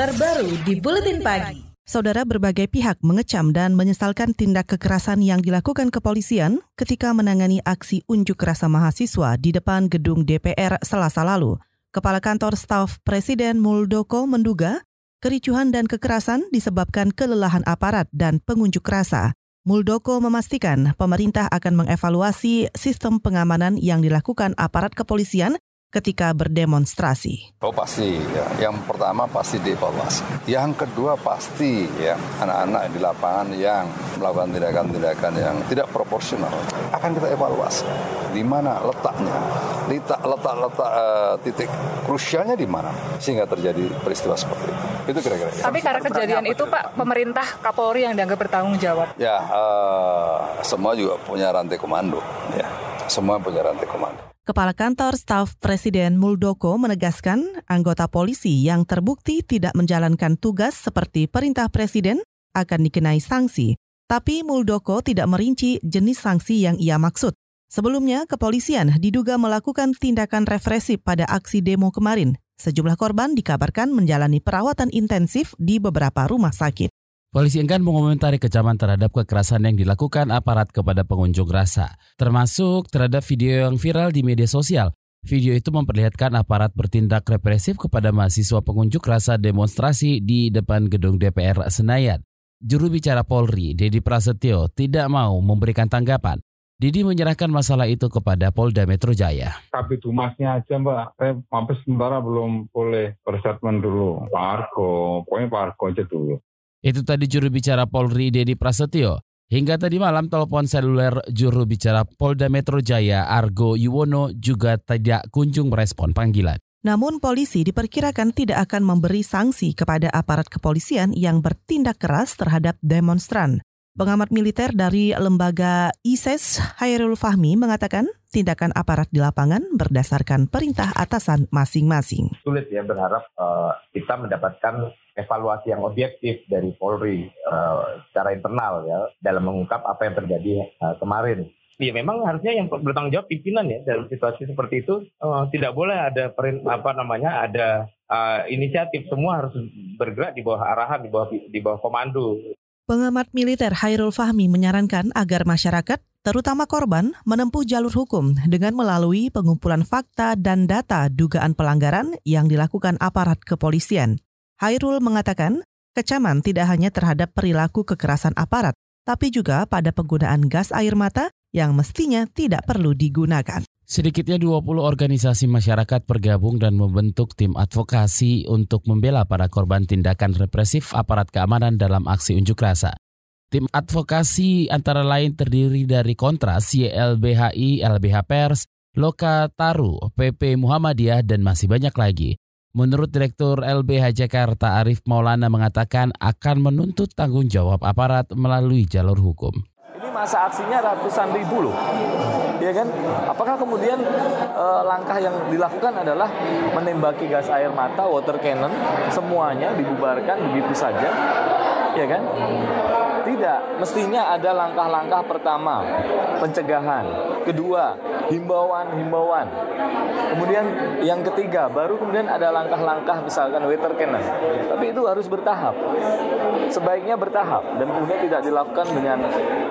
terbaru di Buletin Pagi. Saudara berbagai pihak mengecam dan menyesalkan tindak kekerasan yang dilakukan kepolisian ketika menangani aksi unjuk rasa mahasiswa di depan gedung DPR selasa lalu. Kepala Kantor Staf Presiden Muldoko menduga kericuhan dan kekerasan disebabkan kelelahan aparat dan pengunjuk rasa. Muldoko memastikan pemerintah akan mengevaluasi sistem pengamanan yang dilakukan aparat kepolisian ketika berdemonstrasi. Oh pasti, ya. yang pertama pasti dievaluasi. Yang kedua pasti ya anak-anak di lapangan yang melakukan tindakan-tindakan yang tidak proporsional akan kita evaluasi. Di mana letaknya, letak letak-letak uh, titik krusialnya di mana sehingga terjadi peristiwa seperti itu. Itu kira-kira. Tapi karena kejadian itu Pak, pemerintah Kapolri yang dianggap bertanggung jawab. Ya, uh, semua juga punya rantai komando. Ya, semua punya rantai komando. Kepala Kantor Staf Presiden Muldoko menegaskan anggota polisi yang terbukti tidak menjalankan tugas seperti perintah Presiden akan dikenai sanksi. Tapi Muldoko tidak merinci jenis sanksi yang ia maksud. Sebelumnya, kepolisian diduga melakukan tindakan represif pada aksi demo kemarin. Sejumlah korban dikabarkan menjalani perawatan intensif di beberapa rumah sakit. Polisi enggan mengomentari kecaman terhadap kekerasan yang dilakukan aparat kepada pengunjuk rasa, termasuk terhadap video yang viral di media sosial. Video itu memperlihatkan aparat bertindak represif kepada mahasiswa pengunjuk rasa demonstrasi di depan gedung DPR Senayan. Juru bicara Polri, Dedi Prasetyo, tidak mau memberikan tanggapan. Didi menyerahkan masalah itu kepada Polda Metro Jaya. Tapi Dumasnya aja mbak, saya sampai sementara belum boleh berstatement dulu. Pak Argo, pokoknya Pak Argo aja dulu. Itu tadi juru bicara Polri Dedi Prasetyo. Hingga tadi malam telepon seluler juru bicara Polda Metro Jaya Argo Yuwono juga tidak kunjung merespon panggilan. Namun polisi diperkirakan tidak akan memberi sanksi kepada aparat kepolisian yang bertindak keras terhadap demonstran. Pengamat militer dari lembaga ISIS Hairul Fahmi mengatakan tindakan aparat di lapangan berdasarkan perintah atasan masing-masing. Sulit ya berharap uh, kita mendapatkan evaluasi yang objektif dari Polri uh, secara internal ya dalam mengungkap apa yang terjadi uh, kemarin. Ya memang harusnya yang bertanggung jawab pimpinan ya dalam situasi seperti itu uh, tidak boleh ada perin, apa namanya ada uh, inisiatif semua harus bergerak di bawah arahan di bawah di bawah komando. Pengamat militer Hairul Fahmi menyarankan agar masyarakat, terutama korban, menempuh jalur hukum dengan melalui pengumpulan fakta dan data dugaan pelanggaran yang dilakukan aparat kepolisian. Hairul mengatakan, kecaman tidak hanya terhadap perilaku kekerasan aparat, tapi juga pada penggunaan gas air mata yang mestinya tidak perlu digunakan. Sedikitnya 20 organisasi masyarakat bergabung dan membentuk tim advokasi untuk membela para korban tindakan represif aparat keamanan dalam aksi unjuk rasa. Tim advokasi antara lain terdiri dari Kontras, YLBHI, LBH Pers, Loka Taru, PP Muhammadiyah, dan masih banyak lagi. Menurut Direktur LBH Jakarta Arif Maulana mengatakan akan menuntut tanggung jawab aparat melalui jalur hukum masa aksinya ratusan ribu loh. Ya kan? Apakah kemudian e, langkah yang dilakukan adalah menembaki gas air mata, water cannon, semuanya dibubarkan begitu saja? Ya kan? Tidak, mestinya ada langkah-langkah pertama, pencegahan. Kedua, himbauan-himbauan. Kemudian yang ketiga, baru kemudian ada langkah-langkah misalkan water cannon. Tapi itu harus bertahap. Sebaiknya bertahap dan kemudian tidak dilakukan dengan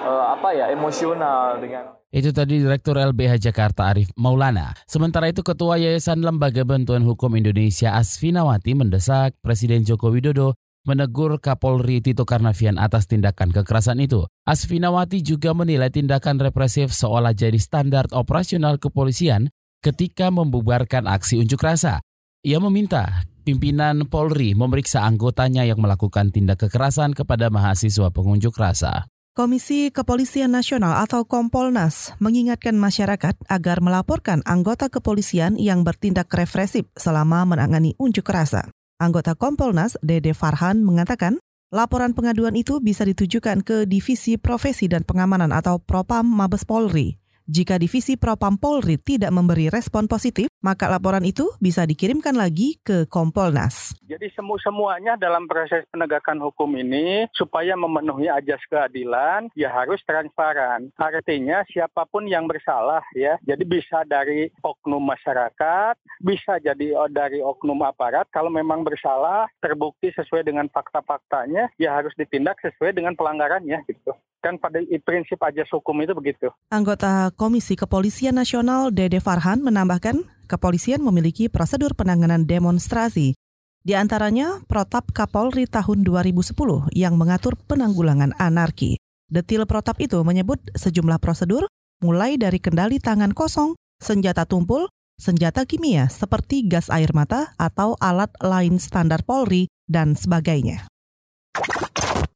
uh, apa ya, emosional dengan itu tadi Direktur LBH Jakarta Arif Maulana. Sementara itu Ketua Yayasan Lembaga Bantuan Hukum Indonesia Asfinawati mendesak Presiden Joko Widodo menegur Kapolri Tito Karnavian atas tindakan kekerasan itu. Asfinawati juga menilai tindakan represif seolah jadi standar operasional kepolisian ketika membubarkan aksi unjuk rasa. Ia meminta pimpinan Polri memeriksa anggotanya yang melakukan tindak kekerasan kepada mahasiswa pengunjuk rasa. Komisi Kepolisian Nasional atau Kompolnas mengingatkan masyarakat agar melaporkan anggota kepolisian yang bertindak represif selama menangani unjuk rasa. Anggota Kompolnas, Dede Farhan, mengatakan laporan pengaduan itu bisa ditujukan ke Divisi Profesi dan Pengamanan atau Propam Mabes Polri. Jika Divisi Propam Polri tidak memberi respon positif, maka laporan itu bisa dikirimkan lagi ke Kompolnas. Jadi semua semuanya dalam proses penegakan hukum ini supaya memenuhi ajas keadilan ya harus transparan. Artinya siapa pun yang bersalah ya. Jadi bisa dari oknum masyarakat, bisa jadi dari oknum aparat kalau memang bersalah terbukti sesuai dengan fakta-faktanya ya harus ditindak sesuai dengan pelanggarannya gitu. Kan pada prinsip ajas hukum itu begitu. Anggota Komisi Kepolisian Nasional Dede Farhan menambahkan, kepolisian memiliki prosedur penanganan demonstrasi. Di antaranya Protap Kapolri tahun 2010 yang mengatur penanggulangan anarki. Detil Protap itu menyebut sejumlah prosedur mulai dari kendali tangan kosong, senjata tumpul, senjata kimia seperti gas air mata atau alat lain standar Polri, dan sebagainya.